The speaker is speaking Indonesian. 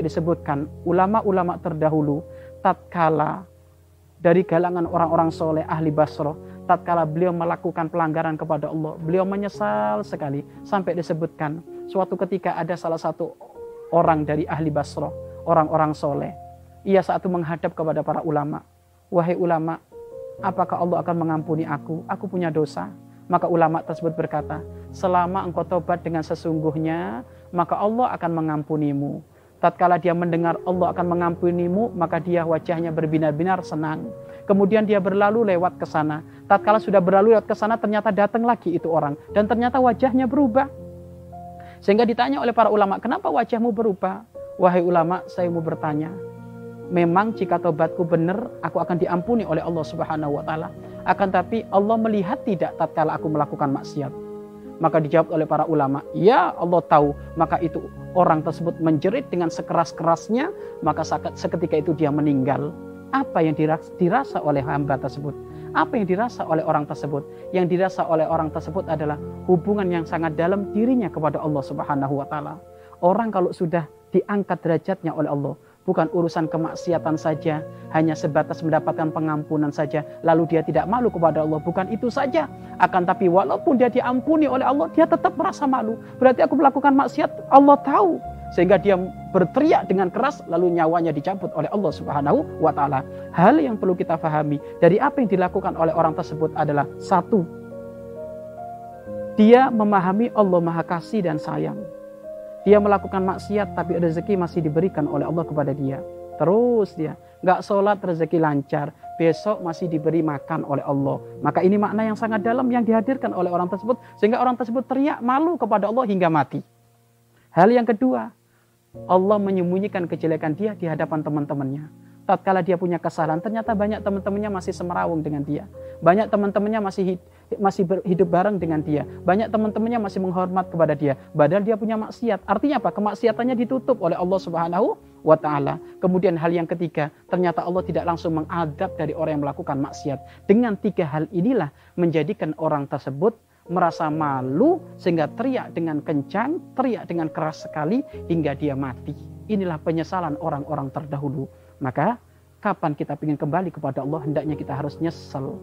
disebutkan ulama-ulama terdahulu tatkala dari galangan orang-orang soleh ahli Basro tatkala beliau melakukan pelanggaran kepada Allah beliau menyesal sekali sampai disebutkan suatu ketika ada salah satu orang dari ahli Basro orang-orang soleh. Ia saat itu menghadap kepada para ulama. Wahai ulama apakah Allah akan mengampuni aku? Aku punya dosa. Maka ulama tersebut berkata selama engkau tobat dengan sesungguhnya maka Allah akan mengampunimu tatkala dia mendengar Allah akan mengampunimu, maka dia wajahnya berbinar-binar senang. Kemudian dia berlalu lewat ke sana. Tatkala sudah berlalu lewat ke sana, ternyata datang lagi itu orang. Dan ternyata wajahnya berubah. Sehingga ditanya oleh para ulama, kenapa wajahmu berubah? Wahai ulama, saya mau bertanya. Memang jika tobatku benar, aku akan diampuni oleh Allah Subhanahu wa taala. Akan tapi Allah melihat tidak tatkala aku melakukan maksiat. Maka dijawab oleh para ulama, ya Allah tahu. Maka itu orang tersebut menjerit dengan sekeras-kerasnya, maka seketika itu dia meninggal. Apa yang dirasa oleh hamba tersebut? Apa yang dirasa oleh orang tersebut? Yang dirasa oleh orang tersebut adalah hubungan yang sangat dalam dirinya kepada Allah Subhanahu wa taala. Orang kalau sudah diangkat derajatnya oleh Allah, bukan urusan kemaksiatan saja, hanya sebatas mendapatkan pengampunan saja, lalu dia tidak malu kepada Allah. Bukan itu saja, akan tapi walaupun dia diampuni oleh Allah, dia tetap merasa malu. Berarti aku melakukan maksiat, Allah tahu. Sehingga dia berteriak dengan keras, lalu nyawanya dicabut oleh Allah Subhanahu wa Ta'ala. Hal yang perlu kita pahami dari apa yang dilakukan oleh orang tersebut adalah satu, dia memahami Allah Maha Kasih dan Sayang. Dia melakukan maksiat tapi rezeki masih diberikan oleh Allah kepada dia. Terus dia nggak sholat rezeki lancar, besok masih diberi makan oleh Allah. Maka ini makna yang sangat dalam yang dihadirkan oleh orang tersebut sehingga orang tersebut teriak malu kepada Allah hingga mati. Hal yang kedua, Allah menyembunyikan kejelekan dia di hadapan teman-temannya tatkala dia punya kesalahan, ternyata banyak teman-temannya masih semerawung dengan dia. Banyak teman-temannya masih masih hidup bareng dengan dia. Banyak teman-temannya masih menghormat kepada dia. Padahal dia punya maksiat. Artinya apa? Kemaksiatannya ditutup oleh Allah Subhanahu wa taala. Kemudian hal yang ketiga, ternyata Allah tidak langsung mengadab dari orang yang melakukan maksiat. Dengan tiga hal inilah menjadikan orang tersebut merasa malu sehingga teriak dengan kencang, teriak dengan keras sekali hingga dia mati. Inilah penyesalan orang-orang terdahulu. Maka kapan kita ingin kembali kepada Allah hendaknya kita harus nyesel.